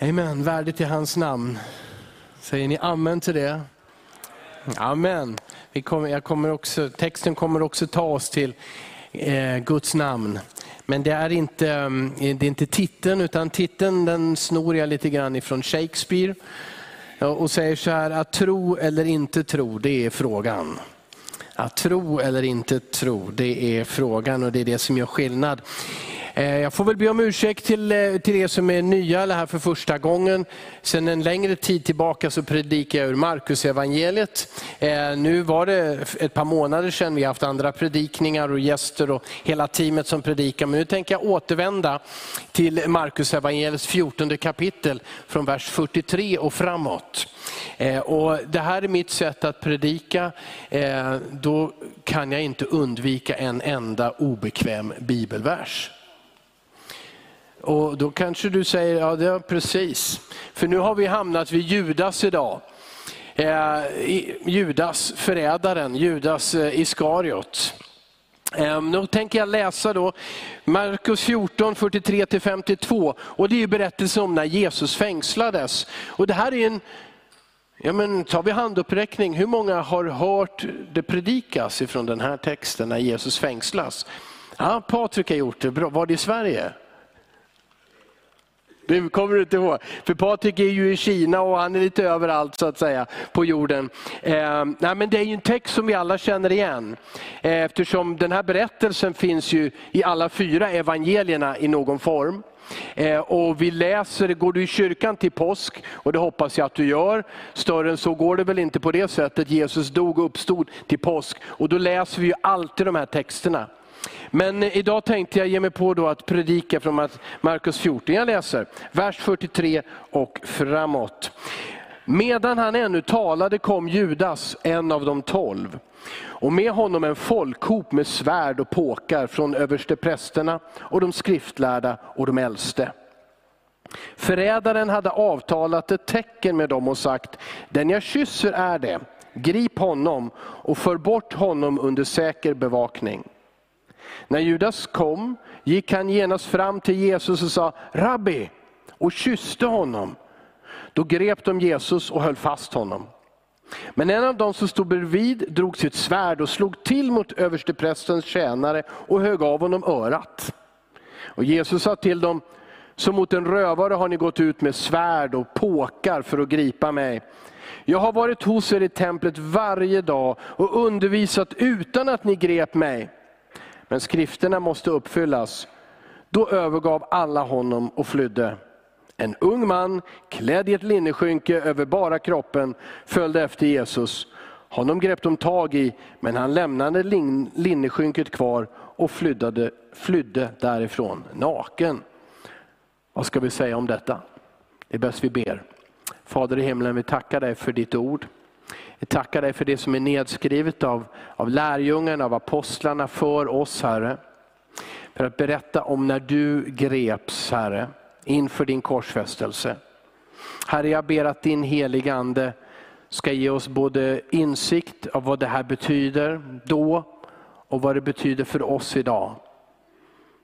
Amen, värdigt i hans namn. Säger ni amen till det? Amen. Vi kommer, jag kommer också, texten kommer också ta oss till eh, Guds namn. Men det är, inte, mm, det är inte titeln, utan titeln den snor jag lite grann ifrån Shakespeare. Och säger så här, att tro eller inte tro, det är frågan. Att tro eller inte tro, det är frågan och det är det som gör skillnad. Eh, jag får väl be om ursäkt till, eh, till er som är nya eller här för första gången. Sedan en längre tid tillbaka så predikar jag ur Markus evangeliet. Eh, nu var det ett par månader sedan vi haft andra predikningar och gäster och hela teamet som predikar. Men nu tänker jag återvända till Markus evangeliets 14 kapitel från vers 43 och framåt. Och det här är mitt sätt att predika. Då kan jag inte undvika en enda obekväm bibelvers. Och då kanske du säger, ja det är precis. För nu har vi hamnat vid Judas idag. Eh, Judas, förrädaren, Judas eh, Iskariot. Eh, nu tänker jag läsa då Markus 14, 43-52. Och det är berättelsen om när Jesus fängslades. Och det här är en, ja men tar vi handuppräckning, hur många har hört det predikas ifrån den här texten när Jesus fängslas? Ja, Patrik har gjort det, bra. var det i Sverige? Det kommer du inte ihåg. För Patrik är ju i Kina och han är lite överallt så att säga på jorden. Eh, nej, men det är ju en text som vi alla känner igen. Eh, eftersom den här berättelsen finns ju i alla fyra evangelierna i någon form. Eh, och vi läser, går du i kyrkan till påsk, och det hoppas jag att du gör, större än så går det väl inte på det sättet. Jesus dog och uppstod till påsk. Och då läser vi ju alltid de här texterna. Men idag tänkte jag ge mig på då att predika från Markus 14. Jag läser vers 43 och framåt. Medan han ännu talade kom Judas, en av de tolv. Och med honom en folkhop med svärd och påkar från översteprästerna och de skriftlärda och de äldste. Förrädaren hade avtalat ett tecken med dem och sagt, den jag kysser är det, grip honom och för bort honom under säker bevakning. När Judas kom gick han genast fram till Jesus och sa, Rabbi, och kysste honom. Då grep de Jesus och höll fast honom. Men en av dem som stod bredvid drog sitt svärd och slog till mot översteprästens tjänare och högg av honom örat. Och Jesus sa till dem, som mot en rövare har ni gått ut med svärd och påkar för att gripa mig. Jag har varit hos er i templet varje dag och undervisat utan att ni grep mig. Men skrifterna måste uppfyllas. Då övergav alla honom och flydde. En ung man klädd i ett linneskynke över bara kroppen följde efter Jesus. Honom grep de tag i, men han lämnade lin linneskynket kvar och flydde, flydde därifrån naken. Vad ska vi säga om detta? Det är bäst vi ber. Fader i himlen, vi tackar dig för ditt ord. Vi tackar dig för det som är nedskrivet av, av lärjungarna, av apostlarna för oss Herre. För att berätta om när du greps Herre, inför din korsfästelse. Herre jag ber att din heliga Ande ska ge oss både insikt av vad det här betyder då och vad det betyder för oss idag.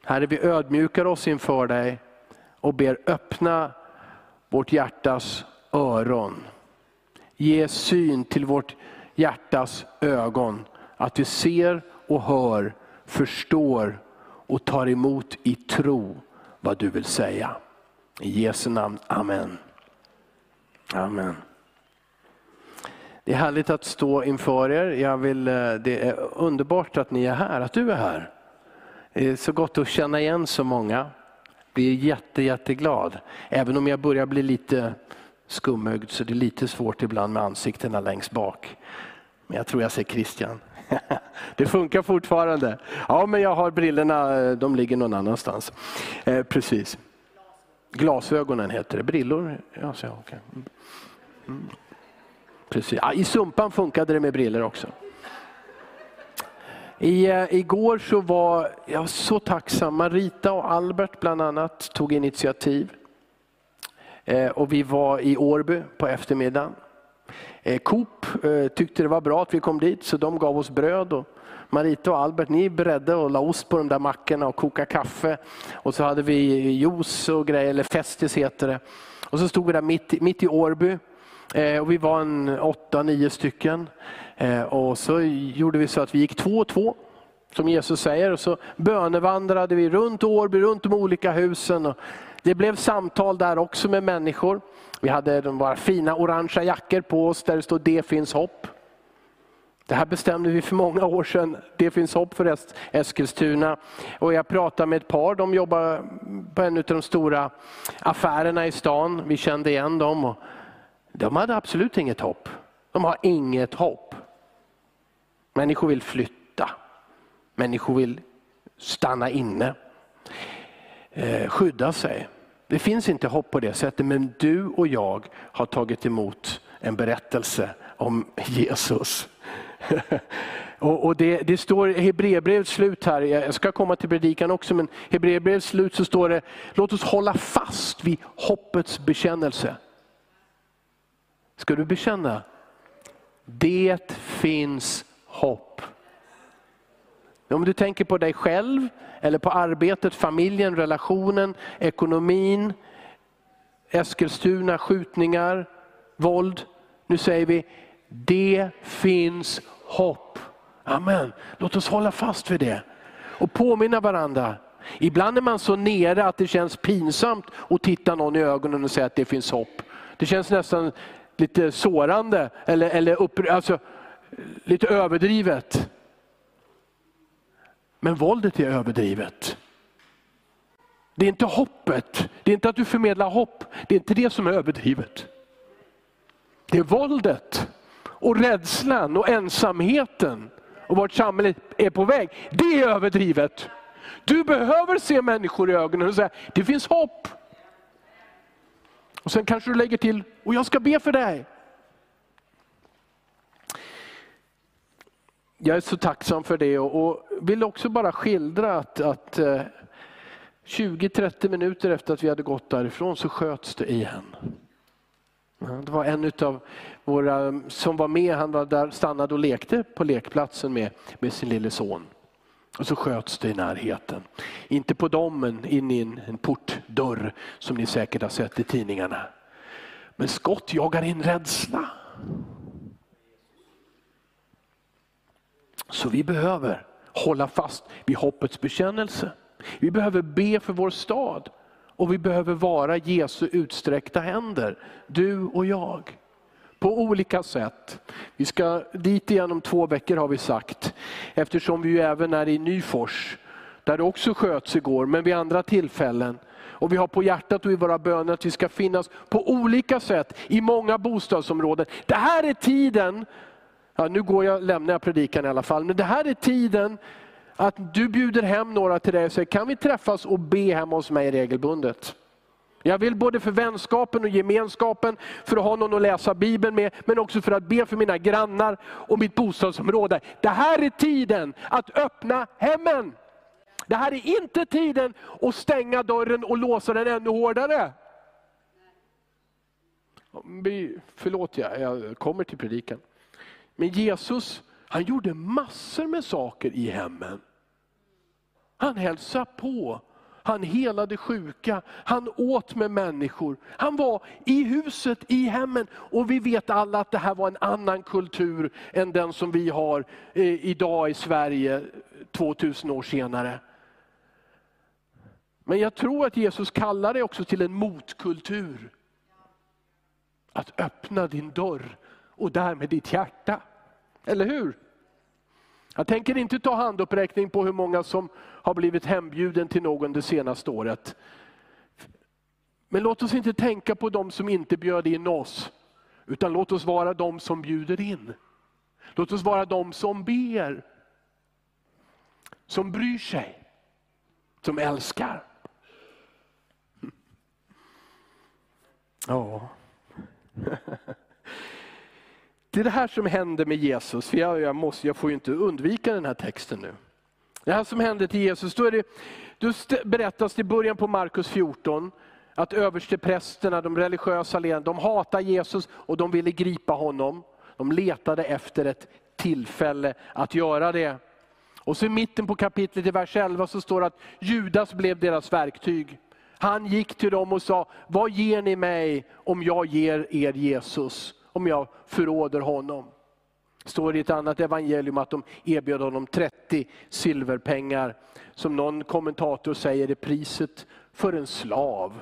Herre vi ödmjukar oss inför dig och ber öppna vårt hjärtas öron ge syn till vårt hjärtas ögon. Att vi ser och hör, förstår och tar emot i tro vad du vill säga. I Jesu namn, Amen. Amen. Det är härligt att stå inför er. Jag vill, eh, det är underbart att ni är här, att du är här. Det är så gott att känna igen så många. Jag blir jätte, jätteglad. Även om jag börjar bli lite skumögd så det är lite svårt ibland med ansiktena längst bak. Men jag tror jag ser Christian. Det funkar fortfarande. Ja, men jag har brillorna, de ligger någon annanstans. Eh, precis. Glasögonen heter det, brillor. Ja, så, okay. Mm. mm. Precis. Ja, I Sumpan funkade det med brillor också. I, eh, igår så var jag så tacksam. Marita och Albert bland annat tog initiativ. Eh, och vi var i Årby på eftermiddagen. Eh, Coop eh, tyckte det var bra att vi kom dit så de gav oss bröd. Och Marita och Albert, ni beredde och la ost på de där mackorna och koka kaffe. Och så hade vi juice och grejer, eller Festis heter det. Och så stod vi där mitt, mitt i Årby. Eh, och vi var en åtta, nio stycken. Och så gjorde vi så att vi gick två och två, som Jesus säger. Och så bönevandrade vi runt Årby, runt de olika husen. Det blev samtal där också med människor. Vi hade de våra fina orangea jackor på oss där det stod Det finns hopp. Det här bestämde vi för många år sedan. Det finns hopp för Eskilstuna. Och jag pratade med ett par, de jobbar på en av de stora affärerna i stan. Vi kände igen dem. Och de hade absolut inget hopp. De har inget hopp. Människor vill flytta. Människor vill stanna inne. Eh, skydda sig. Det finns inte hopp på det sättet, men du och jag har tagit emot en berättelse om Jesus. och, och det, det, står i Hebreerbrevets slut här, jag ska komma till predikan också, men i Hebreerbrevets slut så står det, låt oss hålla fast vid hoppets bekännelse. Ska du bekänna? Det finns hopp. Om du tänker på dig själv, eller på arbetet, familjen, relationen, ekonomin, Eskilstuna, skjutningar, våld. Nu säger vi, det finns hopp. Amen. Låt oss hålla fast vid det. Och påminna varandra. Ibland är man så nere att det känns pinsamt att titta någon i ögonen och säga att det finns hopp. Det känns nästan lite sårande eller, eller upp, alltså, lite överdrivet. Men våldet är överdrivet. Det är inte hoppet, det är inte att du förmedlar hopp, det är inte det som är överdrivet. Det är våldet och rädslan och ensamheten och vart samhället är på väg. Det är överdrivet. Du behöver se människor i ögonen och säga, det finns hopp. Och Sen kanske du lägger till, och jag ska be för dig. Jag är så tacksam för det och vill också bara skildra att, att eh, 20-30 minuter efter att vi hade gått därifrån så sköts det igen. Det var en av våra som var med, han var där, stannade och lekte på lekplatsen med, med sin lille son. Och så sköts det i närheten. Inte på dem, men in i en, en portdörr som ni säkert har sett i tidningarna. Men skott jagar in rädsla. Så vi behöver hålla fast vid hoppets bekännelse. Vi behöver be för vår stad och vi behöver vara Jesu utsträckta händer, du och jag. På olika sätt. Vi ska dit igen om två veckor har vi sagt. Eftersom vi ju även är i Nyfors, där det också sköts igår, men vid andra tillfällen. Och vi har på hjärtat och i våra böner att vi ska finnas på olika sätt i många bostadsområden. Det här är tiden, ja, nu går jag, lämnar jag predikan i alla fall, men det här är tiden att du bjuder hem några till dig och säger, kan vi träffas och be hemma hos mig regelbundet? Jag vill både för vänskapen och gemenskapen, för att ha någon att läsa Bibeln med, men också för att be för mina grannar och mitt bostadsområde. Det här är tiden att öppna hemmen. Det här är inte tiden att stänga dörren och låsa den ännu hårdare. Förlåt, jag, jag kommer till predikan. Men Jesus, han gjorde massor med saker i hemmen. Han hälsade på, han helade sjuka, han åt med människor. Han var i huset, i hemmen. Och vi vet alla att det här var en annan kultur än den som vi har eh, idag i Sverige 2000 år senare. Men jag tror att Jesus kallar det också till en motkultur. Att öppna din dörr och därmed ditt hjärta. Eller hur? Jag tänker inte ta handuppräckning på hur många som har blivit hembjuden till någon det senaste året. Men låt oss inte tänka på de som inte bjöd in oss, utan låt oss vara de som bjuder in. Låt oss vara de som ber, som bryr sig, som älskar. Ja. Det är det här som händer med Jesus. För jag, jag, måste, jag får ju inte undvika den här texten nu. Det här som hände till Jesus, då, är det, då berättas det i början på Markus 14, att översteprästerna, de religiösa ledarna, de hatar Jesus och de ville gripa honom. De letade efter ett tillfälle att göra det. Och så i mitten på kapitlet i vers 11 så står det att Judas blev deras verktyg. Han gick till dem och sa, vad ger ni mig om jag ger er Jesus? Om jag förråder honom. Det står i ett annat evangelium att de erbjöd honom 30 silverpengar. Som någon kommentator säger är priset för en slav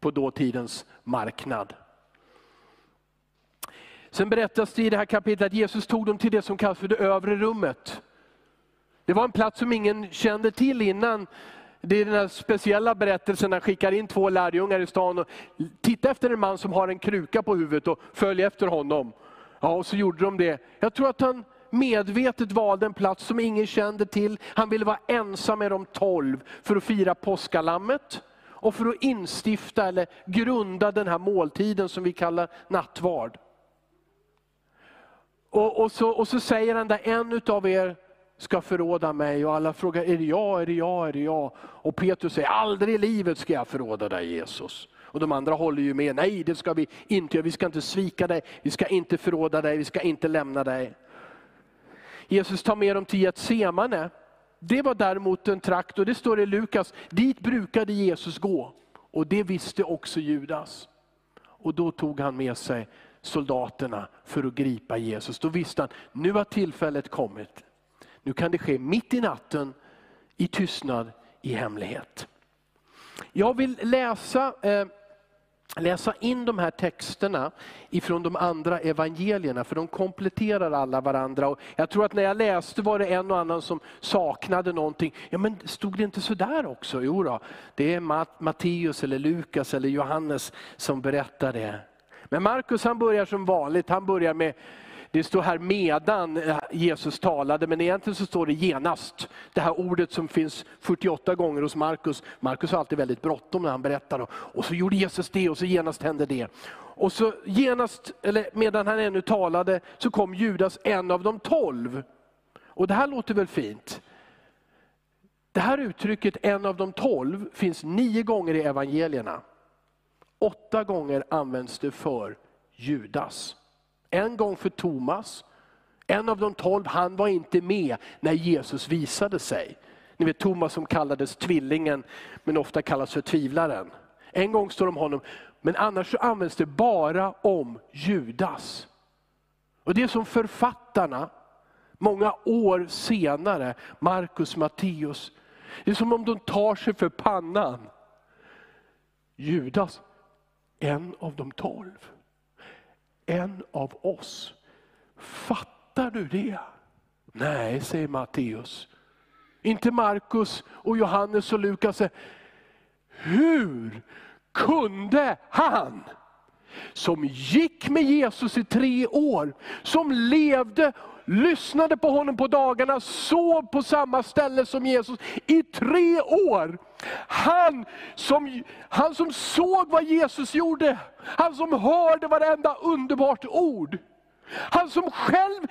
på dåtidens marknad. Sen berättas det i det här kapitlet att Jesus tog dem till det som kallas för det övre rummet. Det var en plats som ingen kände till innan. Det är den här speciella berättelsen när han skickar in två lärjungar i stan och titta efter en man som har en kruka på huvudet och följ efter honom. Ja, och så gjorde de det. Jag tror att han medvetet valde en plats som ingen kände till. Han ville vara ensam med de tolv för att fira påskalammet och för att instifta eller grunda den här måltiden som vi kallar nattvard. Och, och, så, och så säger han där, en av er ska förråda mig och alla frågar, är det jag, är det jag, är det jag? Och Petrus säger, aldrig i livet ska jag förråda dig Jesus. Och de andra håller ju med, nej det ska vi inte göra, vi ska inte svika dig, vi ska inte förråda dig, vi ska inte lämna dig. Jesus tar med dem till Getsemane. Det var däremot en trakt, och det står i Lukas, dit brukade Jesus gå. Och det visste också Judas. Och då tog han med sig soldaterna för att gripa Jesus. Då visste han, nu har tillfället kommit. Nu kan det ske mitt i natten, i tystnad, i hemlighet. Jag vill läsa, eh, läsa in de här texterna ifrån de andra evangelierna, för de kompletterar alla varandra. Och jag tror att när jag läste var det en och annan som saknade någonting. Ja men stod det inte så där också? Jo då, det är Matteus, eller Lukas eller Johannes som berättar det. Men Markus han börjar som vanligt, han börjar med det står här medan eh, Jesus talade, men egentligen så står det genast. Det här ordet som finns 48 gånger hos Markus. Markus har alltid väldigt bråttom när han berättar. Och så gjorde Jesus det och så genast hände det. Och så genast, eller medan han ännu talade, så kom Judas, en av de tolv. Och det här låter väl fint? Det här uttrycket, en av de tolv, finns nio gånger i evangelierna. Åtta gånger används det för Judas. En gång för Thomas, en av de tolv, han var inte med när Jesus visade sig. Ni vet Thomas som kallades tvillingen, men ofta kallas för tvivlaren. En gång står det om honom, men annars så används det bara om Judas. Och det är som författarna, många år senare, Markus, Matteus, det är som om de tar sig för pannan. Judas, en av de tolv. En av oss. Fattar du det? Nej, säger Matteus. Inte Markus och Johannes och Lukas. Hur kunde han, som gick med Jesus i tre år, som levde lyssnade på honom på dagarna, sov på samma ställe som Jesus i tre år. Han som, han som såg vad Jesus gjorde, han som hörde varenda underbart ord. Han som själv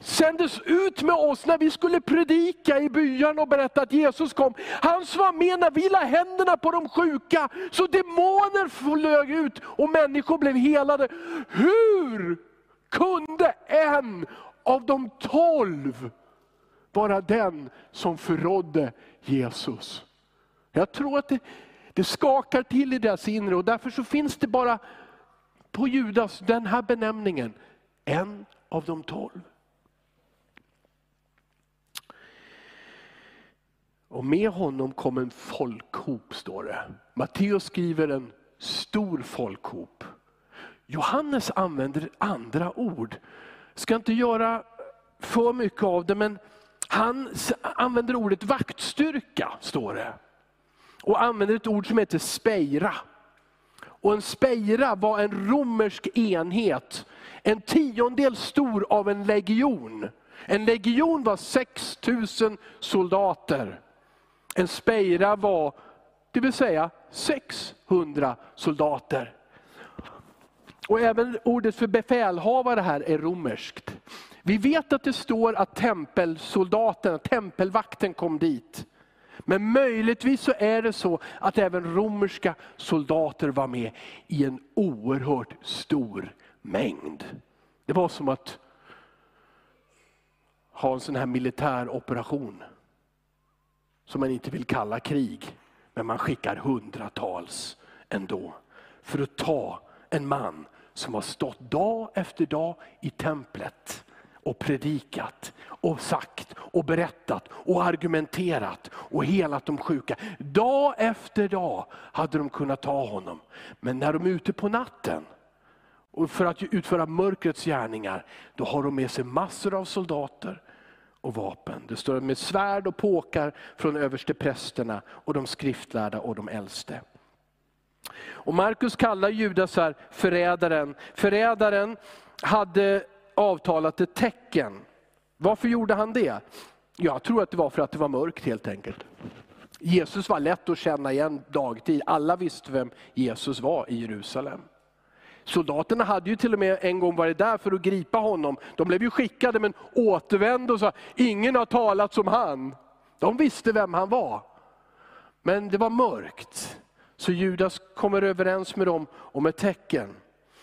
sändes ut med oss när vi skulle predika i byarna och berätta att Jesus kom. Han som var med när vi la händerna på de sjuka, så demoner flög ut och människor blev helade. Hur kunde en av de tolv vara den som förrådde Jesus. Jag tror att det, det skakar till i deras inre och därför så finns det bara på Judas den här benämningen, en av de tolv. Och med honom kom en folkhop, står det. Matteus skriver en stor folkhop. Johannes använder andra ord ska inte göra för mycket av det, men han använder ordet vaktstyrka, står det. Och använder ett ord som heter spejra. Och en spejra var en romersk enhet, en tiondel stor av en legion. En legion var 6000 soldater. En spejra var, det vill säga 600 soldater. Och även ordet för befälhavare här är romerskt. Vi vet att det står att tempelsoldaterna, tempelvakten kom dit. Men möjligtvis så är det så att även romerska soldater var med i en oerhört stor mängd. Det var som att ha en sån här militär operation. Som man inte vill kalla krig. Men man skickar hundratals ändå för att ta en man som har stått dag efter dag i templet och predikat och sagt och berättat och argumenterat och helat de sjuka. Dag efter dag hade de kunnat ta honom. Men när de är ute på natten och för att utföra mörkrets gärningar, då har de med sig massor av soldater och vapen. Det står med svärd och påkar från översteprästerna och de skriftlärda och de äldste. Och Markus kallar Judas här förrädaren. Förrädaren hade avtalat ett tecken. Varför gjorde han det? Jag tror att det var för att det var mörkt helt enkelt. Jesus var lätt att känna igen dagtid. Alla visste vem Jesus var i Jerusalem. Soldaterna hade ju till och med en gång varit där för att gripa honom. De blev ju skickade men återvände och sa, ingen har talat som han. De visste vem han var. Men det var mörkt. Så Judas kommer överens med dem om ett tecken.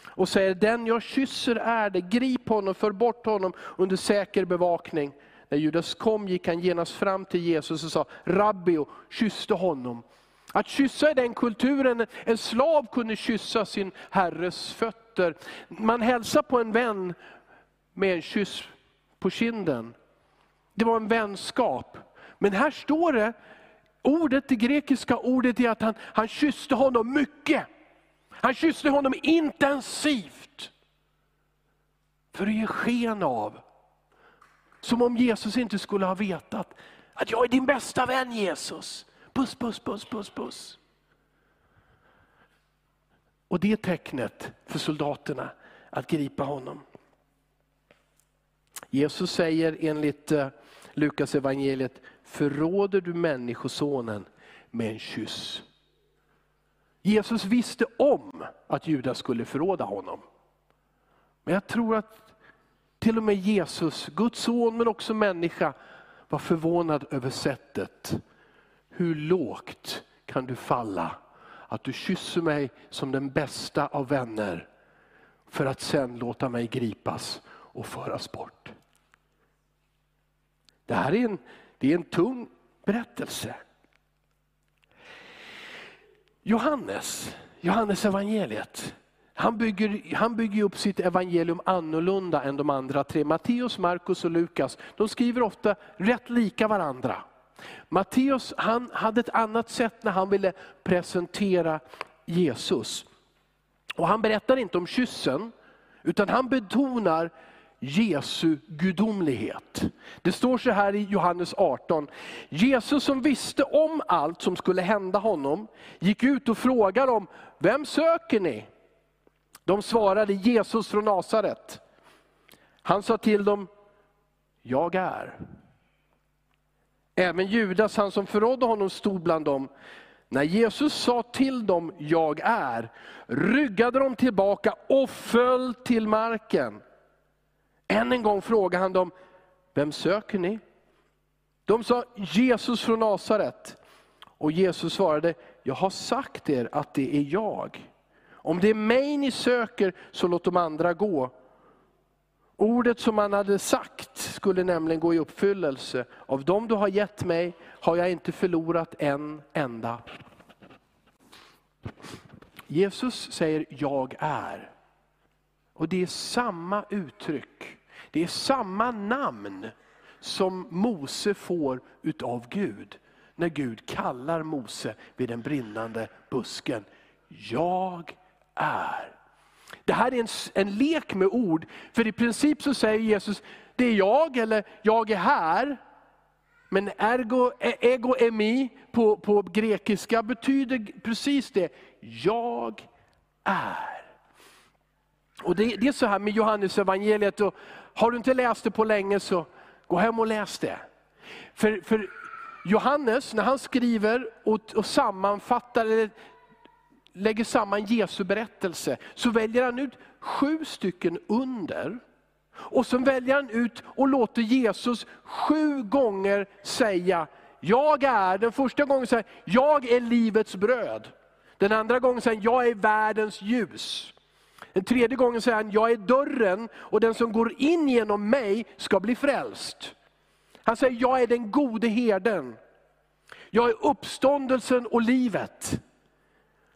Och säger, den jag kysser är det, grip honom, för bort honom under säker bevakning. När Judas kom gick han genast fram till Jesus och sa, Rabbi, och kysste honom. Att kyssa i den kulturen, en slav kunde kyssa sin herres fötter. Man hälsar på en vän med en kyss på kinden. Det var en vänskap. Men här står det, ordet, det grekiska ordet är att han, han kysste honom mycket. Han kysste honom intensivt. För att ge sken av, som om Jesus inte skulle ha vetat, att jag är din bästa vän Jesus. Puss, puss, puss, puss, puss. Och det är tecknet för soldaterna att gripa honom. Jesus säger enligt eh, Lukas evangeliet, förråder du människosonen med en kyss. Jesus visste om att Judas skulle förråda honom. Men jag tror att till och med Jesus, Guds son men också människa, var förvånad över sättet hur lågt kan du falla? Att du kysser mig som den bästa av vänner för att sen låta mig gripas och föras bort. Det här är en, det är en tung berättelse. Johannes, Johannes evangeliet. Han bygger, han bygger upp sitt evangelium annorlunda än de andra tre. Matteus, Markus och Lukas, de skriver ofta rätt lika varandra. Matteus han hade ett annat sätt när han ville presentera Jesus. Och Han berättar inte om kyssen, utan han betonar Jesu gudomlighet. Det står så här i Johannes 18. Jesus som visste om allt som skulle hända honom, gick ut och frågade dem, vem söker ni? De svarade Jesus från Nasaret. Han sa till dem, jag är. Även Judas, han som förrådde honom, stod bland dem. När Jesus sa till dem, jag är, ryggade de tillbaka och föll till marken. Än en gång frågade han dem, vem söker ni? De sa, Jesus från Nasaret. Och Jesus svarade, jag har sagt er att det är jag. Om det är mig ni söker, så låt de andra gå. Ordet som han hade sagt skulle nämligen gå i uppfyllelse. Av dem du har gett mig har jag inte förlorat en enda. Jesus säger jag är. Och det är samma uttryck, det är samma namn som Mose får utav Gud. När Gud kallar Mose vid den brinnande busken. Jag är. Det här är en, en lek med ord, för i princip så säger Jesus, det är jag eller jag är här. Men ergo, e-, ego emi på, på grekiska betyder precis det, jag är. Och det, det är så här med Johannes evangeliet och har du inte läst det på länge så gå hem och läs det. För, för Johannes, när han skriver och, och sammanfattar, eller lägger samman Jesu berättelse, så väljer han ut sju stycken under. Och så väljer han ut och låter Jesus sju gånger säga, jag är, den första gången säger jag är livets bröd. Den andra gången säger jag är världens ljus. Den tredje gången säger han, jag är dörren och den som går in genom mig ska bli frälst. Han säger, jag är den gode herden. Jag är uppståndelsen och livet.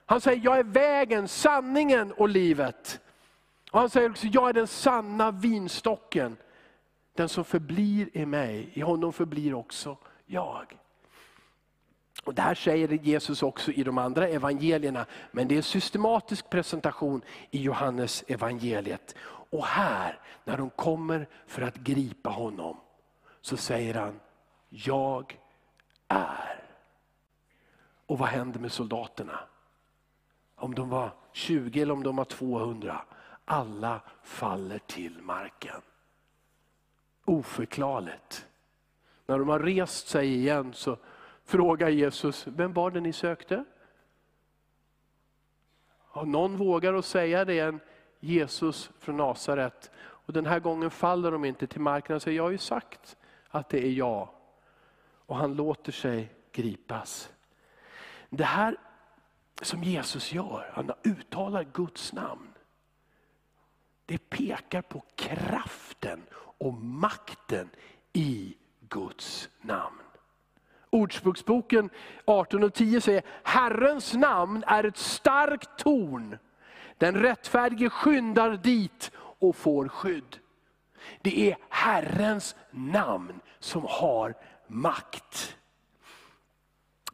Han säger, jag är vägen, sanningen och livet. Och han säger också, jag är den sanna vinstocken. Den som förblir i mig, i honom förblir också jag. Och det här säger Jesus också i de andra evangelierna, men det är en systematisk presentation i Johannes evangeliet. Och här, när de kommer för att gripa honom, så säger han, jag är. Och vad händer med soldaterna? Om de var 20 eller om de var 200. Alla faller till marken. Oförklarligt. När de har rest sig igen så frågar Jesus, vem var det ni sökte? Och någon vågar att säga det än Jesus från Nasaret. Och den här gången faller de inte till marken och säger, jag har ju sagt att det är jag. Och han låter sig gripas. Det här som Jesus gör, han uttalar Guds namn. Det pekar på kraften och makten i Guds namn. Ordspråksboken 18 och 10 säger, Herrens namn är ett starkt torn. Den rättfärdige skyndar dit och får skydd. Det är Herrens namn som har makt.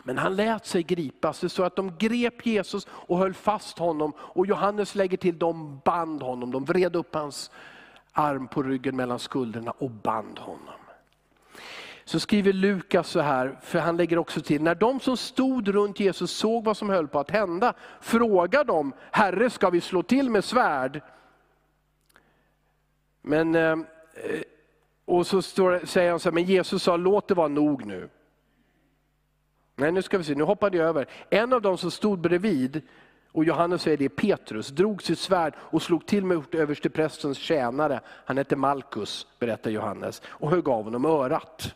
Men han lät sig gripas. Det så att de grep Jesus och höll fast honom. Och Johannes lägger till, de band honom. De vred upp hans arm på ryggen mellan skulderna och band honom. Så skriver Lukas så här, för han lägger också till, när de som stod runt Jesus såg vad som höll på att hända, frågade de, Herre ska vi slå till med svärd? Men, eh, och så står, säger han så här, men Jesus sa, låt det vara nog nu. Nej, nu ska vi se, nu hoppade jag över. En av dem som stod bredvid, och Johannes säger det är Petrus, drog sitt svärd och slog till mot översteprästens tjänare, han hette Malkus, berättar Johannes, och högg av honom örat.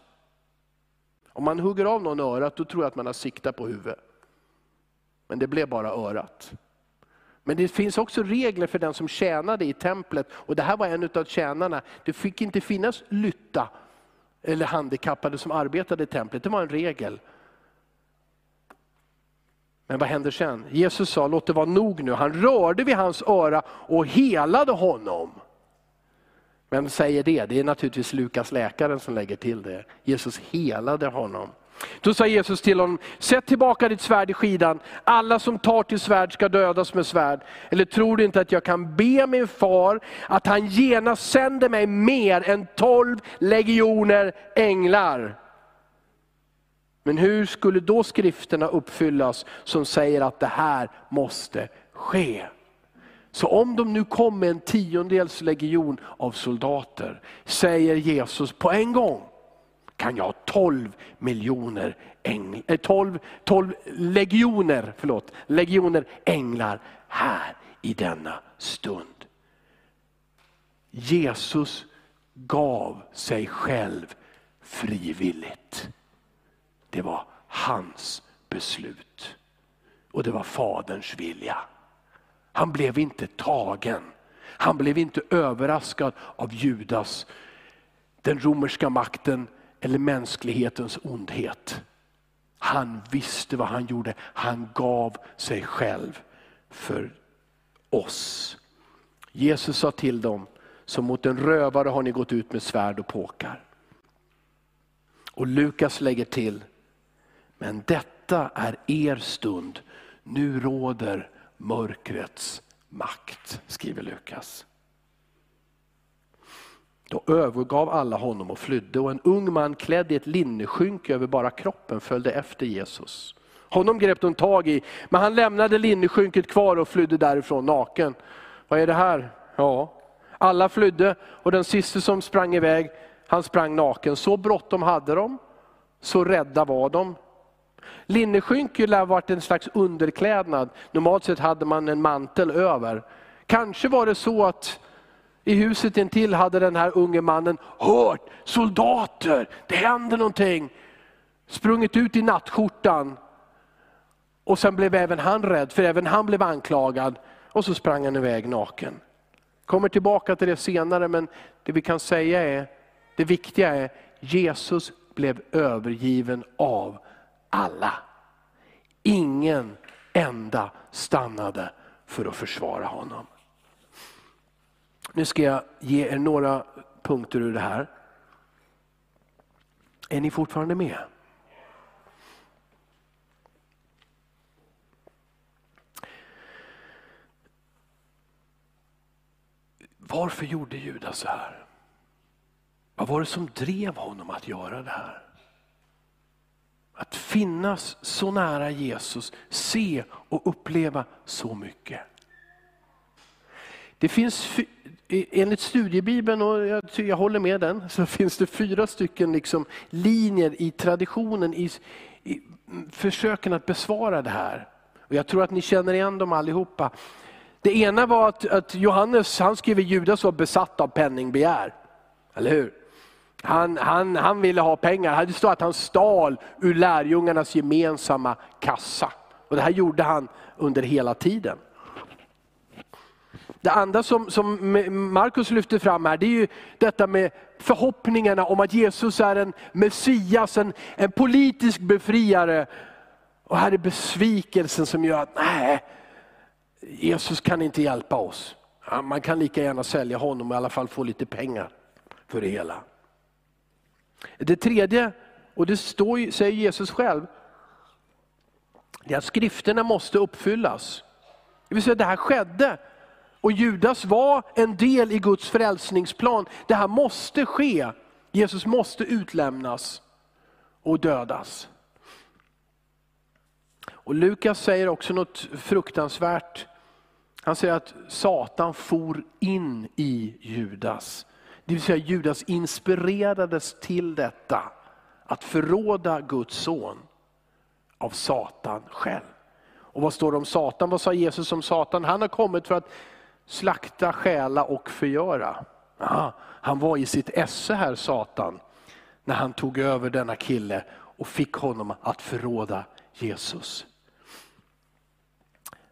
Om man hugger av någon örat, då tror jag att man har siktat på huvudet. Men det blev bara örat. Men det finns också regler för den som tjänade i templet, och det här var en av tjänarna. Det fick inte finnas lytta eller handikappade som arbetade i templet, det var en regel. Men vad händer sen? Jesus sa, låt det vara nog nu. Han rörde vid hans öra och helade honom. Vem säger det? Det är naturligtvis Lukas läkaren som lägger till det. Jesus helade honom. Då sa Jesus till honom, sätt tillbaka ditt svärd i skidan. Alla som tar till svärd ska dödas med svärd. Eller tror du inte att jag kan be min far att han genast sänder mig mer än tolv legioner änglar? Men hur skulle då skrifterna uppfyllas som säger att det här måste ske? Så om de nu kom med en tiondels legion av soldater, säger Jesus på en gång, kan jag ha 12 miljoner ängl, 12, 12 legioner, förlåt, legioner änglar här i denna stund. Jesus gav sig själv frivilligt. Det var hans beslut. Och det var Faderns vilja. Han blev inte tagen. Han blev inte överraskad av Judas, den romerska makten eller mänsklighetens ondhet. Han visste vad han gjorde. Han gav sig själv för oss. Jesus sa till dem, som mot en rövare har ni gått ut med svärd och påkar. Och Lukas lägger till, men detta är er stund. Nu råder mörkrets makt, skriver Lukas. Då övergav alla honom och flydde och en ung man klädd i ett linneskynke över bara kroppen följde efter Jesus. Honom grep de tag i, men han lämnade linneskynket kvar och flydde därifrån naken. Vad är det här? Ja, alla flydde och den sista som sprang iväg, han sprang naken. Så bråttom hade de, så rädda var de. Linneskynke lär ha varit en slags underklädnad. Normalt sett hade man en mantel över. Kanske var det så att i huset intill hade den här unge mannen hört soldater, det händer någonting. Sprungit ut i nattskjortan. Och sen blev även han rädd, för även han blev anklagad. Och så sprang han iväg naken. Kommer tillbaka till det senare, men det vi kan säga är, det viktiga är, Jesus blev övergiven av alla. Ingen enda stannade för att försvara honom. Nu ska jag ge er några punkter ur det här. Är ni fortfarande med? Varför gjorde Judas så här? Vad var det som drev honom att göra det här? Att finnas så nära Jesus, se och uppleva så mycket. Det finns, enligt studiebibeln, och jag, jag håller med den, så finns det fyra stycken liksom linjer i traditionen i, i försöken att besvara det här. Och jag tror att ni känner igen dem allihopa. Det ena var att, att Johannes han skriver Judas var besatt av penningbegär. Eller hur? Han, han, han ville ha pengar. Det står att han stal ur lärjungarnas gemensamma kassa. Och Det här gjorde han under hela tiden. Det andra som, som Markus lyfter fram här, det är ju detta med förhoppningarna om att Jesus är en Messias, en, en politisk befriare. Och här är besvikelsen som gör att, nej, Jesus kan inte hjälpa oss. Man kan lika gärna sälja honom och i alla fall få lite pengar för det hela. Det tredje, och det står, säger Jesus själv, det är att skrifterna måste uppfyllas. Det vill säga det här skedde och Judas var en del i Guds frälsningsplan. Det här måste ske. Jesus måste utlämnas och dödas. Och Lukas säger också något fruktansvärt. Han säger att Satan for in i Judas. Det vill säga Judas inspirerades till detta, att förråda Guds son av Satan själv. Och vad står det om Satan? Vad sa Jesus om Satan? Han har kommit för att slakta, stjäla och förgöra. Aha, han var i sitt esse här Satan, när han tog över denna kille och fick honom att förråda Jesus.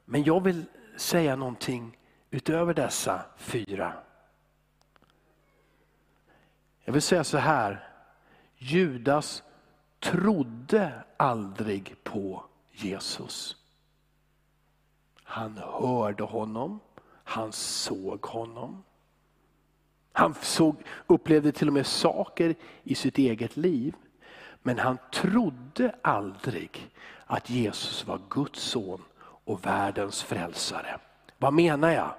Men jag vill säga någonting utöver dessa fyra. Jag vill säga så här, Judas trodde aldrig på Jesus. Han hörde honom, han såg honom. Han såg, upplevde till och med saker i sitt eget liv. Men han trodde aldrig att Jesus var Guds son och världens frälsare. Vad menar jag?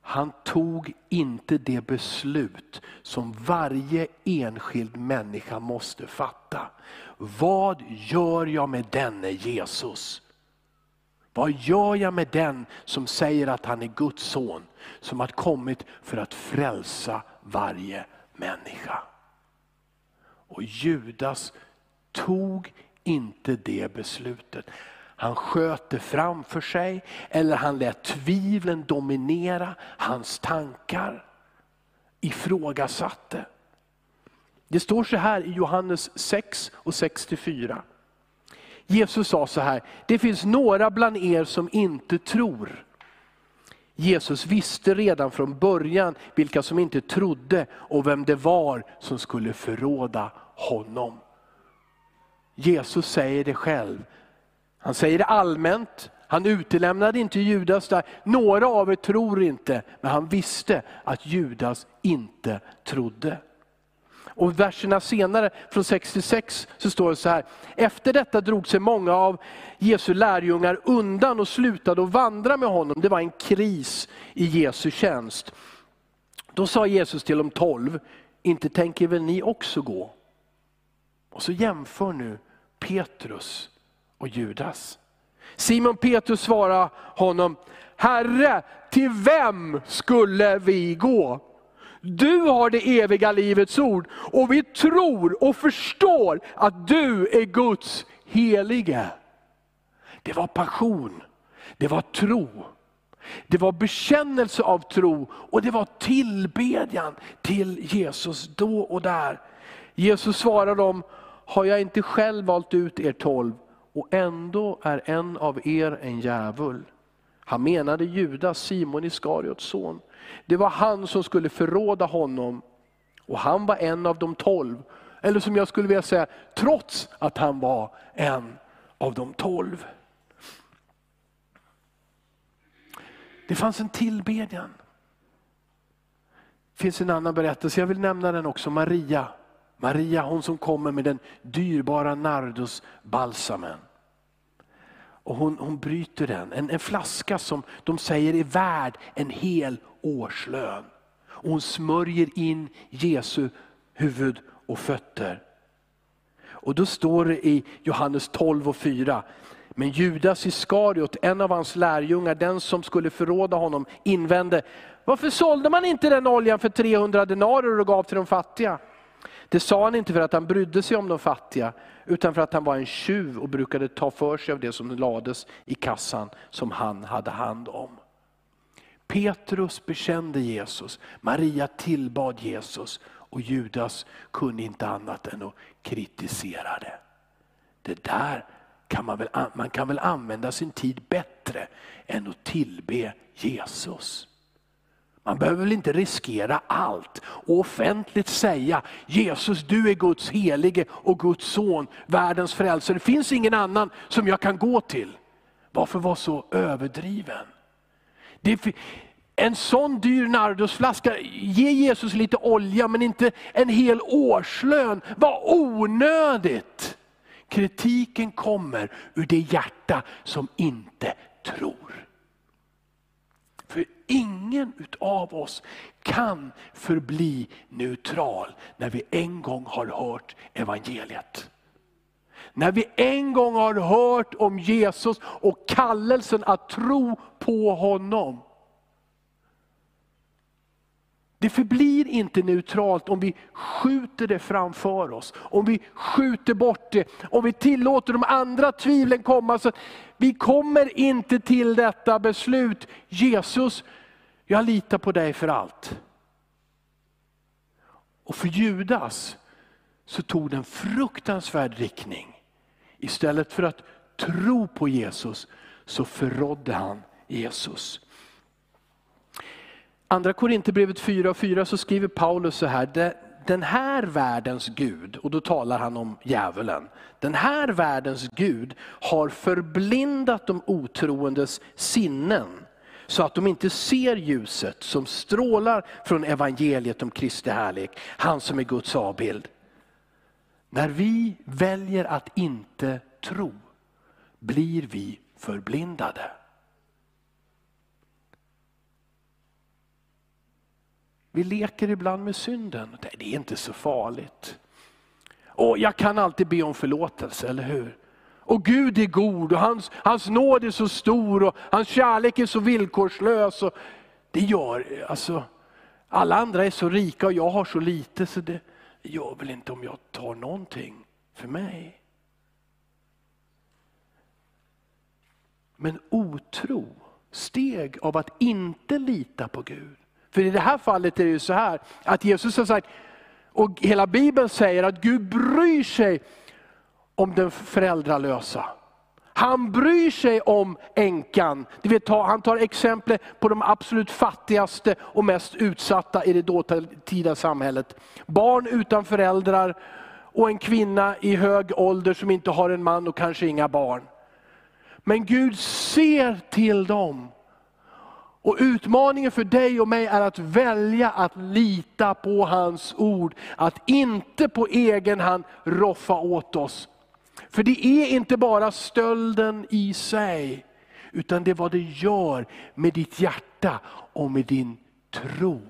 Han tog inte det beslut som varje enskild människa måste fatta. Vad gör jag med denne Jesus? Vad gör jag med den som säger att han är Guds son, som har kommit för att frälsa varje människa? Och Judas tog inte det beslutet. Han sköt det framför sig eller han lät tvivlen dominera hans tankar. Ifrågasatte. Det står så här i Johannes 6 och 64. Jesus sa så här, det finns några bland er som inte tror. Jesus visste redan från början vilka som inte trodde och vem det var som skulle förråda honom. Jesus säger det själv. Han säger det allmänt, han utelämnade inte Judas där. Några av er tror inte, men han visste att Judas inte trodde. Och verserna senare, från 66, så står det så här. Efter detta drog sig många av Jesu lärjungar undan och slutade att vandra med honom. Det var en kris i Jesu tjänst. Då sa Jesus till de tolv, inte tänker väl ni också gå? Och så jämför nu Petrus och Judas. Simon Petrus svarade honom, Herre, till vem skulle vi gå? Du har det eviga livets ord och vi tror och förstår att du är Guds helige. Det var passion, det var tro. Det var bekännelse av tro och det var tillbedjan till Jesus då och där. Jesus svarade dem, har jag inte själv valt ut er tolv och ändå är en av er en djävul. Han menade Judas, Simon Iskariots son. Det var han som skulle förråda honom och han var en av de tolv. Eller som jag skulle vilja säga, trots att han var en av de tolv. Det fanns en tillbedjan. Det finns en annan berättelse, jag vill nämna den också, Maria. Maria, hon som kommer med den dyrbara nardusbalsamen. Och hon, hon bryter den, en, en flaska som de säger är värd en hel årslön. Och hon smörjer in Jesu huvud och fötter. Och då står det i Johannes 12 och 4, men Judas Iskariot, en av hans lärjungar, den som skulle förråda honom, invände, varför sålde man inte den oljan för 300 denarer och gav till de fattiga? Det sa han inte för att han brydde sig om de fattiga, utan för att han var en tjuv och brukade ta för sig av det som lades i kassan som han hade hand om. Petrus bekände Jesus, Maria tillbad Jesus och Judas kunde inte annat än att kritisera det. Det där kan man väl, man kan väl använda sin tid bättre än att tillbe Jesus. Man behöver väl inte riskera allt och offentligt säga Jesus du är Guds helige och Guds son, världens frälsare. Det finns ingen annan som jag kan gå till. Varför vara så överdriven? Det, en sån dyr nardusflaska, ge Jesus lite olja men inte en hel årslön. Vad onödigt! Kritiken kommer ur det hjärta som inte tror. Ingen av oss kan förbli neutral när vi en gång har hört evangeliet. När vi en gång har hört om Jesus och kallelsen att tro på honom. Det förblir inte neutralt om vi skjuter det framför oss, om vi skjuter bort det, om vi tillåter de andra tvivlen komma. Så vi kommer inte till detta beslut. Jesus, jag litar på dig för allt. Och för Judas så tog det en fruktansvärd riktning. Istället för att tro på Jesus så förrådde han Jesus. Andra Korinthierbrevet 4 och 4 så skriver Paulus så här, den här världens Gud, och då talar han om djävulen. Den här världens Gud har förblindat de otroendes sinnen så att de inte ser ljuset som strålar från evangeliet om Kristi härlek, han som är Guds avbild. När vi väljer att inte tro blir vi förblindade. Vi leker ibland med synden. Det är inte så farligt. Och jag kan alltid be om förlåtelse, eller hur? Och Gud är god och hans, hans nåd är så stor och hans kärlek är så villkorslös. Och det gör, alltså, alla andra är så rika och jag har så lite så det gör väl inte om jag tar någonting för mig. Men otro, steg av att inte lita på Gud, för i det här fallet är det ju så här, att Jesus har sagt, och hela Bibeln säger att Gud bryr sig om den föräldralösa. Han bryr sig om änkan. Det vill ta, han tar exempel på de absolut fattigaste och mest utsatta i det dåtida samhället. Barn utan föräldrar och en kvinna i hög ålder som inte har en man och kanske inga barn. Men Gud ser till dem och utmaningen för dig och mig är att välja att lita på hans ord. Att inte på egen hand roffa åt oss. För det är inte bara stölden i sig, utan det är vad det gör med ditt hjärta och med din tro.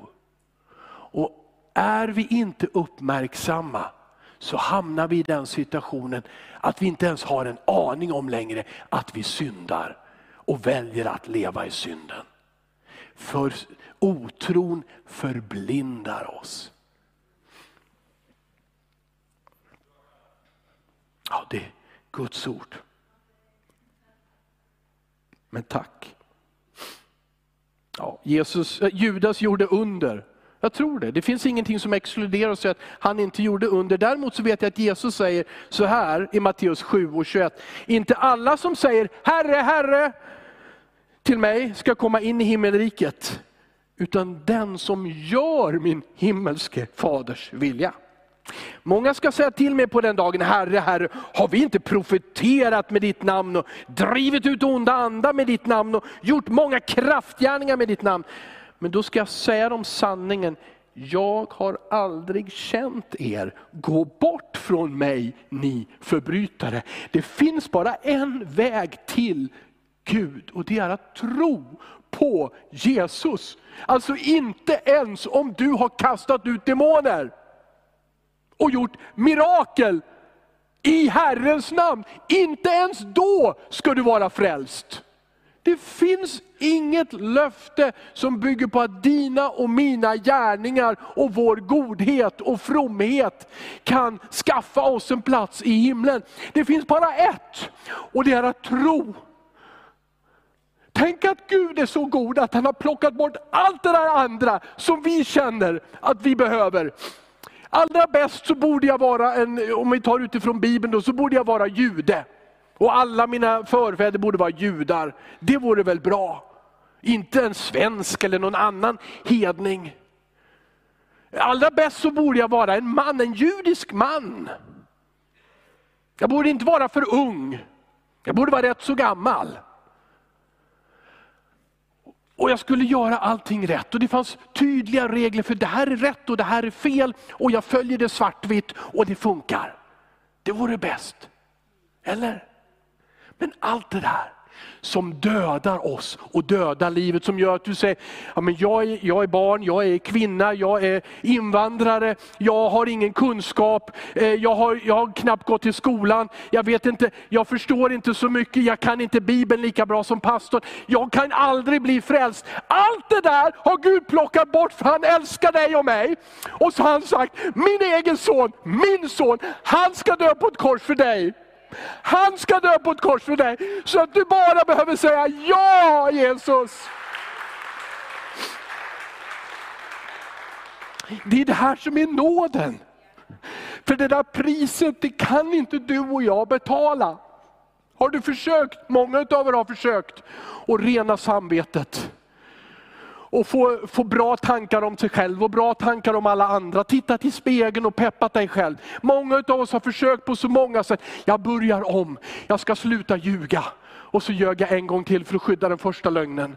Och är vi inte uppmärksamma så hamnar vi i den situationen att vi inte ens har en aning om längre att vi syndar och väljer att leva i synden. För otron förblindar oss. Ja, det är Guds ord. Men tack. Ja, Jesus, eh, Judas gjorde under. Jag tror det. Det finns ingenting som exkluderar sig att han inte gjorde under. Däremot så vet jag att Jesus säger så här i Matteus 7 och 21. Inte alla som säger Herre, Herre, till mig ska komma in i himmelriket, utan den som gör min himmelske faders vilja. Många ska säga till mig på den dagen, Herre, Herre, har vi inte profeterat med ditt namn och drivit ut onda andar med ditt namn och gjort många kraftgärningar med ditt namn? Men då ska jag säga dem sanningen, jag har aldrig känt er. Gå bort från mig ni förbrytare. Det finns bara en väg till Gud och det är att tro på Jesus. Alltså inte ens om du har kastat ut demoner och gjort mirakel i Herrens namn. Inte ens då ska du vara frälst. Det finns inget löfte som bygger på att dina och mina gärningar och vår godhet och fromhet kan skaffa oss en plats i himlen. Det finns bara ett och det är att tro. Tänk att Gud är så god att han har plockat bort allt det där andra som vi känner att vi behöver. Allra bäst så borde jag vara, en, om vi tar utifrån Bibeln, då, så borde jag vara jude. Och alla mina förfäder borde vara judar. Det vore väl bra? Inte en svensk eller någon annan hedning. Allra bäst så borde jag vara en man, en judisk man. Jag borde inte vara för ung. Jag borde vara rätt så gammal. Och jag skulle göra allting rätt. Och det fanns tydliga regler för det här är rätt och det här är fel. Och jag följer det svartvitt och det funkar. Det vore bäst. Eller? Men allt det där som dödar oss och dödar livet. Som gör att du säger, ja, men jag, är, jag är barn, jag är kvinna, jag är invandrare, jag har ingen kunskap, eh, jag har, jag har knappt gått till skolan, jag vet inte, jag förstår inte så mycket, jag kan inte Bibeln lika bra som pastorn, jag kan aldrig bli frälst. Allt det där har Gud plockat bort för han älskar dig och mig. Och så har han sagt, min egen son, min son, han ska dö på ett kors för dig. Han ska dö på ett kors för dig, så att du bara behöver säga ja Jesus. Det är det här som är nåden. För det där priset, det kan inte du och jag betala. Har du försökt, många av er har försökt, att rena samvetet och få, få bra tankar om sig själv och bra tankar om alla andra. Titta till spegeln och peppat dig själv. Många av oss har försökt på så många sätt. Jag börjar om, jag ska sluta ljuga. Och så ljög jag en gång till för att skydda den första lögnen.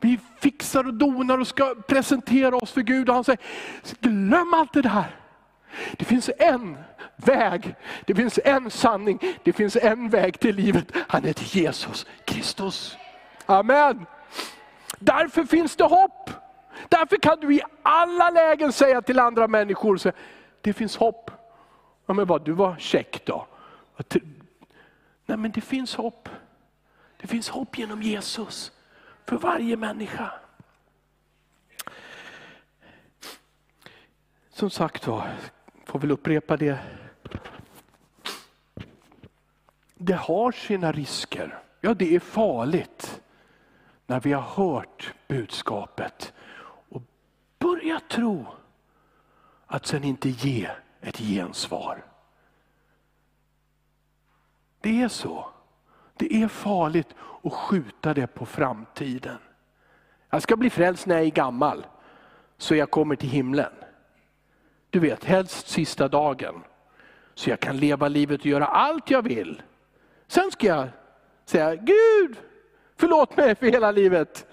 Vi fixar och donar och ska presentera oss för Gud och han säger, glöm allt det där. Det finns en väg, det finns en sanning, det finns en väg till livet. Han heter Jesus Kristus. Amen. Därför finns det hopp. Därför kan du i alla lägen säga till andra människor, så, det finns hopp. Ja, men vad, du var check då. Nej men det finns hopp. Det finns hopp genom Jesus för varje människa. Som sagt var, får väl upprepa det. Det har sina risker. Ja, det är farligt när vi har hört budskapet och börjat tro att sen inte ge ett gensvar. Det är så. Det är farligt att skjuta det på framtiden. Jag ska bli frälst när jag är gammal, så jag kommer till himlen. Du vet, helst sista dagen. Så jag kan leva livet och göra allt jag vill. Sen ska jag säga, Gud, Förlåt mig för hela livet.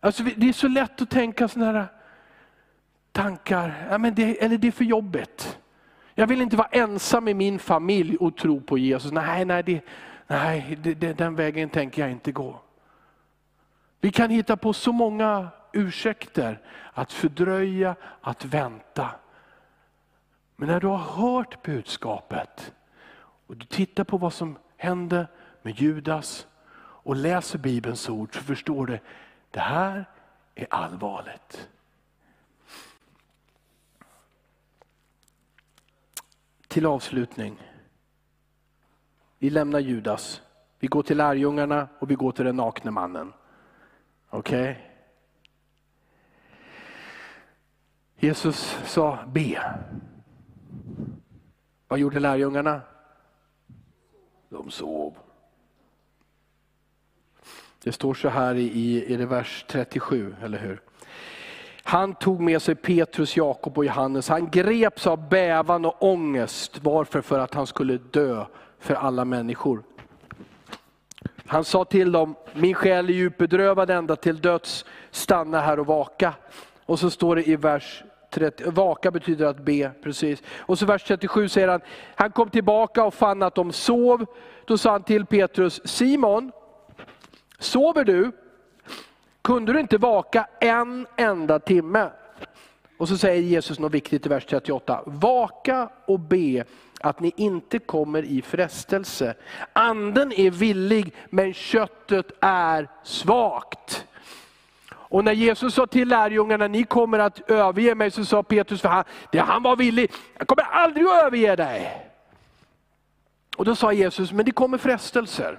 Alltså, det är så lätt att tänka sådana här tankar, ja, men det, eller det är för jobbigt. Jag vill inte vara ensam i min familj och tro på Jesus. Nej, nej, det, nej det, det, den vägen tänker jag inte gå. Vi kan hitta på så många ursäkter att fördröja, att vänta. Men när du har hört budskapet och du tittar på vad som hände med Judas och läser Bibelns ord så förstår du, det här är allvarligt. Till avslutning. Vi lämnar Judas, vi går till lärjungarna och vi går till den nakne mannen. Okej? Okay? Jesus sa be. Vad gjorde lärjungarna? De sov. Det står så här i, i, vers 37, eller hur? Han tog med sig Petrus, Jakob och Johannes. Han greps av bävan och ångest. Varför? För att han skulle dö för alla människor. Han sa till dem, min själ är djupt bedrövad ända till döds, stanna här och vaka. Och så står det i vers 30, vaka betyder att be, precis. Och så vers 37 säger han, han kom tillbaka och fann att de sov. Då sa han till Petrus, Simon, sover du? Kunde du inte vaka en enda timme? Och så säger Jesus något viktigt i vers 38. Vaka och be att ni inte kommer i frestelse. Anden är villig men köttet är svagt. Och när Jesus sa till lärjungarna, ni kommer att överge mig, så sa Petrus, för han, det, han var villig, jag kommer aldrig att överge dig. Och då sa Jesus, men det kommer frestelser.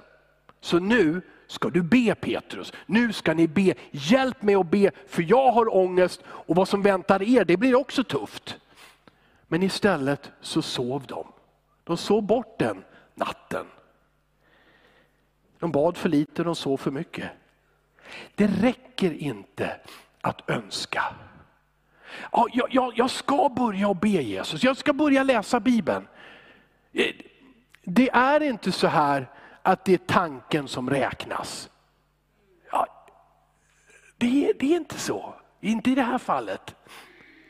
Så nu ska du be Petrus. Nu ska ni be. Hjälp mig att be, för jag har ångest och vad som väntar er, det blir också tufft. Men istället så sov de. De sov bort den natten. De bad för lite, de sov för mycket. Det räcker inte att önska. Ja, jag, jag, jag ska börja be Jesus, jag ska börja läsa Bibeln. Eh, det är inte så här att det är tanken som räknas. Ja, det, det är inte så, inte i det här fallet.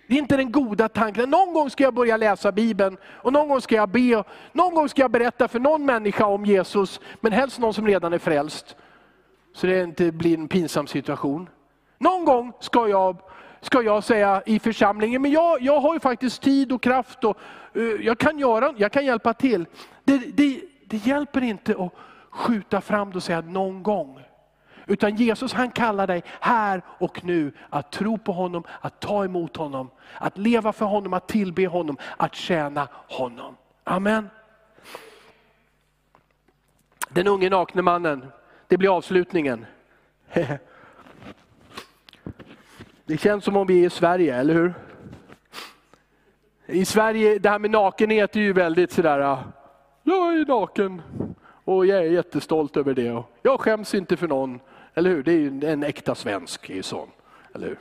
Det är inte den goda tanken. Någon gång ska jag börja läsa Bibeln och någon gång ska jag be. Någon gång ska jag berätta för någon människa om Jesus, men helst någon som redan är frälst. Så det inte blir en pinsam situation. Någon gång ska jag, ska jag säga i församlingen, men jag, jag har ju faktiskt tid och kraft och uh, jag, kan göra, jag kan hjälpa till. Det, det, det hjälper inte att skjuta fram det och säga någon gång. Utan Jesus han kallar dig här och nu att tro på honom, att ta emot honom, att leva för honom, att tillbe honom, att tjäna honom. Amen. Den unge nakne mannen, det blir avslutningen. Det känns som om vi är i Sverige, eller hur? I Sverige, det här med nakenhet är ju väldigt sådär, jag är naken och jag är jättestolt över det. Jag skäms inte för någon, eller hur? Det är ju en äkta svensk, är ju sån, eller hur?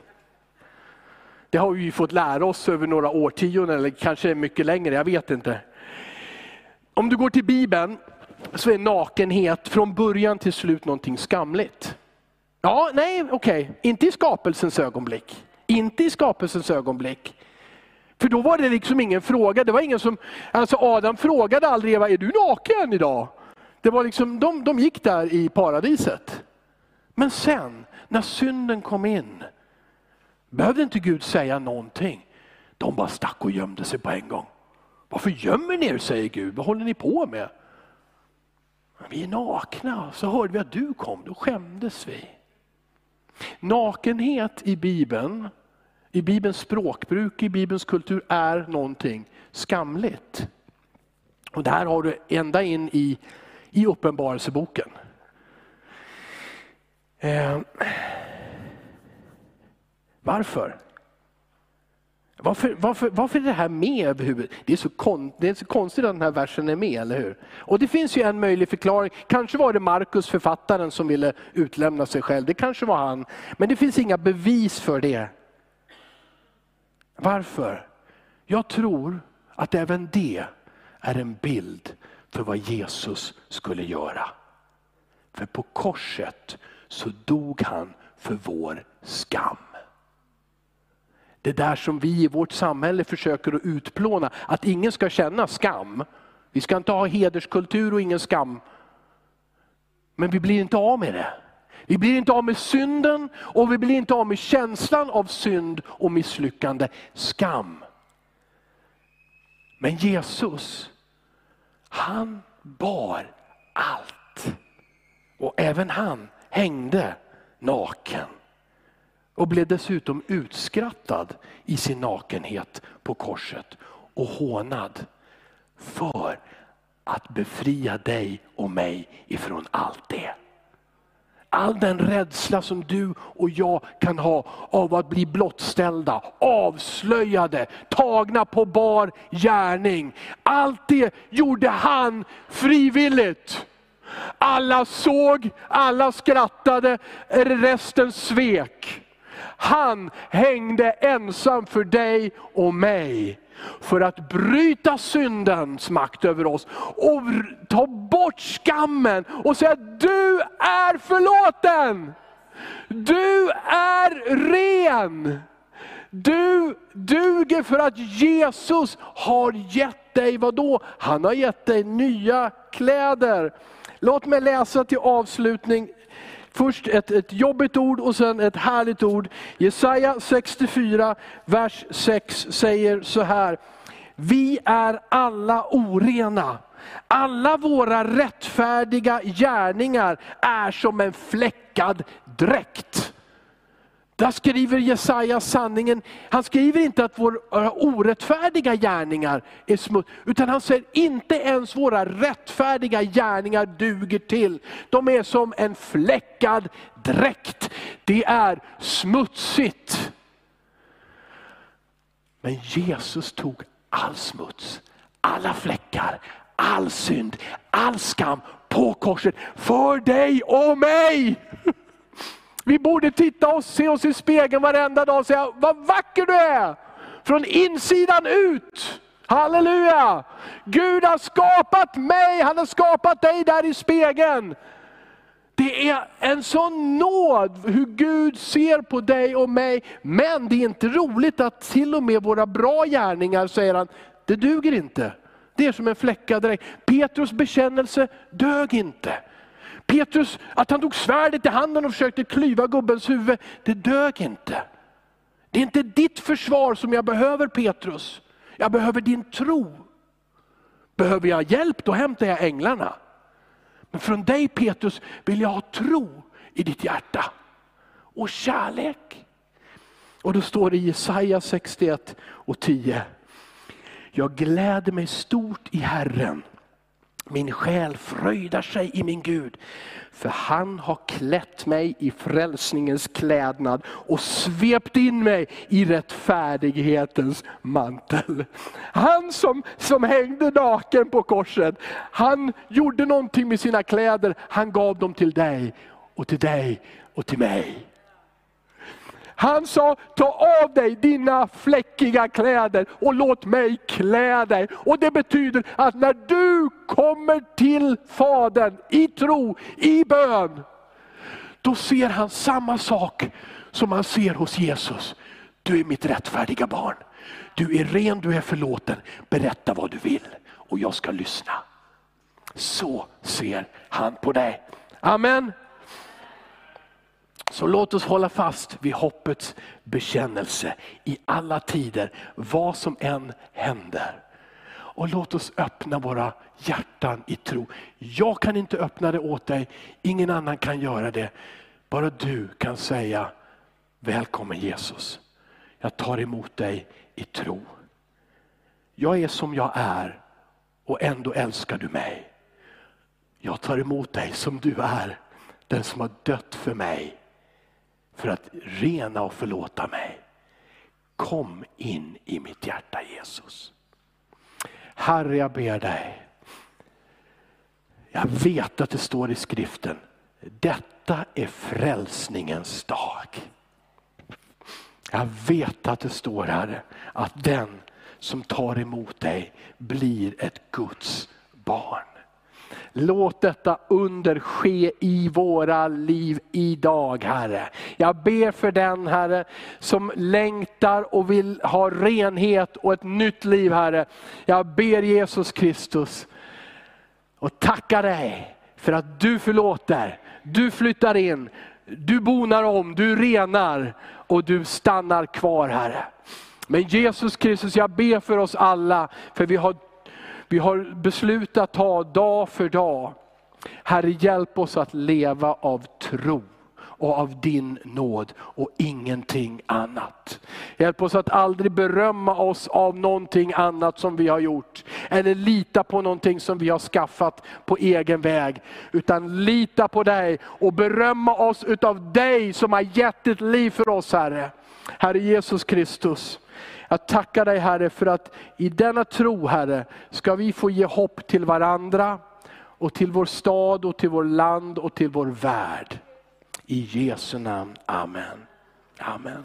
Det har vi fått lära oss över några årtionden, eller kanske mycket längre, jag vet inte. Om du går till Bibeln så är nakenhet från början till slut någonting skamligt. Ja, nej, okej, okay. inte i skapelsens ögonblick. Inte i skapelsens ögonblick. För då var det liksom ingen fråga. Det var ingen som, alltså Adam frågade aldrig Eva, är du naken idag? Det var liksom, de, de gick där i paradiset. Men sen, när synden kom in, behövde inte Gud säga någonting. De bara stack och gömde sig på en gång. Varför gömmer ni er, säger Gud. Vad håller ni på med? Vi är nakna. Så hörde vi att du kom, då skämdes vi. Nakenhet i Bibeln, i Bibelns språkbruk, i Bibelns kultur är någonting skamligt. Och det här har du ända in i, i Uppenbarelseboken. Eh, varför? Varför, varför, varför är det här med överhuvudtaget? Det är, så kon, det är så konstigt att den här versen är med, eller hur? Och det finns ju en möjlig förklaring. Kanske var det Markus, författaren, som ville utlämna sig själv. Det kanske var han. Men det finns inga bevis för det. Varför? Jag tror att även det är en bild för vad Jesus skulle göra. För på korset så dog han för vår skam. Det där som vi i vårt samhälle försöker att utplåna, att ingen ska känna skam. Vi ska inte ha hederskultur och ingen skam. Men vi blir inte av med det. Vi blir inte av med synden och vi blir inte av med känslan av synd och misslyckande, skam. Men Jesus, han bar allt. Och även han hängde naken. Och blev dessutom utskrattad i sin nakenhet på korset och hånad för att befria dig och mig ifrån allt det. All den rädsla som du och jag kan ha av att bli blottställda, avslöjade, tagna på bar gärning. Allt det gjorde han frivilligt. Alla såg, alla skrattade, resten svek. Han hängde ensam för dig och mig. För att bryta syndens makt över oss och ta bort skammen och säga du är förlåten. Du är ren. Du duger för att Jesus har gett dig, vad då? Han har gett dig nya kläder. Låt mig läsa till avslutning Först ett, ett jobbigt ord och sen ett härligt ord. Jesaja 64, vers 6 säger så här. Vi är alla orena. Alla våra rättfärdiga gärningar är som en fläckad dräkt. Där skriver Jesaja sanningen. Han skriver inte att våra eh, orättfärdiga gärningar är smuts. utan han säger inte ens våra rättfärdiga gärningar duger till. De är som en fläckad dräkt. Det är smutsigt. Men Jesus tog all smuts, alla fläckar, all synd, all skam på korset för dig och mig. Vi borde titta och se oss i spegeln varenda dag och säga, vad vacker du är! Från insidan ut. Halleluja! Gud har skapat mig, han har skapat dig där i spegeln. Det är en sån nåd hur Gud ser på dig och mig. Men det är inte roligt att till och med våra bra gärningar, säger han, det duger inte. Det är som en fläckad dräkt. Petrus bekännelse dög inte. Petrus, att han tog svärdet i handen och försökte klyva gubbens huvud, det dög inte. Det är inte ditt försvar som jag behöver Petrus. Jag behöver din tro. Behöver jag hjälp, då hämtar jag änglarna. Men från dig Petrus vill jag ha tro i ditt hjärta. Och kärlek. Och då står det i Jesaja 61 och 10. Jag gläder mig stort i Herren min själ fröjdar sig i min Gud, för han har klätt mig i frälsningens klädnad och svept in mig i rättfärdighetens mantel. Han som, som hängde naken på korset, han gjorde någonting med sina kläder, han gav dem till dig och till dig och till mig. Han sa, ta av dig dina fläckiga kläder och låt mig klä dig. Och Det betyder att när du kommer till Fadern i tro, i bön, då ser han samma sak som han ser hos Jesus. Du är mitt rättfärdiga barn. Du är ren, du är förlåten. Berätta vad du vill och jag ska lyssna. Så ser han på dig. Amen. Så låt oss hålla fast vid hoppets bekännelse i alla tider, vad som än händer. Och låt oss öppna våra hjärtan i tro. Jag kan inte öppna det åt dig, ingen annan kan göra det. Bara du kan säga, välkommen Jesus. Jag tar emot dig i tro. Jag är som jag är och ändå älskar du mig. Jag tar emot dig som du är, den som har dött för mig för att rena och förlåta mig. Kom in i mitt hjärta Jesus. Herre, jag ber dig. Jag vet att det står i skriften, detta är frälsningens dag. Jag vet att det står här att den som tar emot dig blir ett Guds barn. Låt detta under ske i våra liv idag Herre. Jag ber för den Herre som längtar och vill ha renhet och ett nytt liv Herre. Jag ber Jesus Kristus och tackar dig för att du förlåter, du flyttar in, du bonar om, du renar och du stannar kvar Herre. Men Jesus Kristus, jag ber för oss alla, för vi har vi har beslutat ta dag för dag. Herre hjälp oss att leva av tro och av din nåd och ingenting annat. Hjälp oss att aldrig berömma oss av någonting annat som vi har gjort. Eller lita på någonting som vi har skaffat på egen väg. Utan lita på dig och berömma oss utav dig som har gett ditt liv för oss Herre. Herre Jesus Kristus. Jag tackar dig Herre för att i denna tro Herre ska vi få ge hopp till varandra och till vår stad och till vår land och till vår värld. I Jesu namn, Amen. Amen.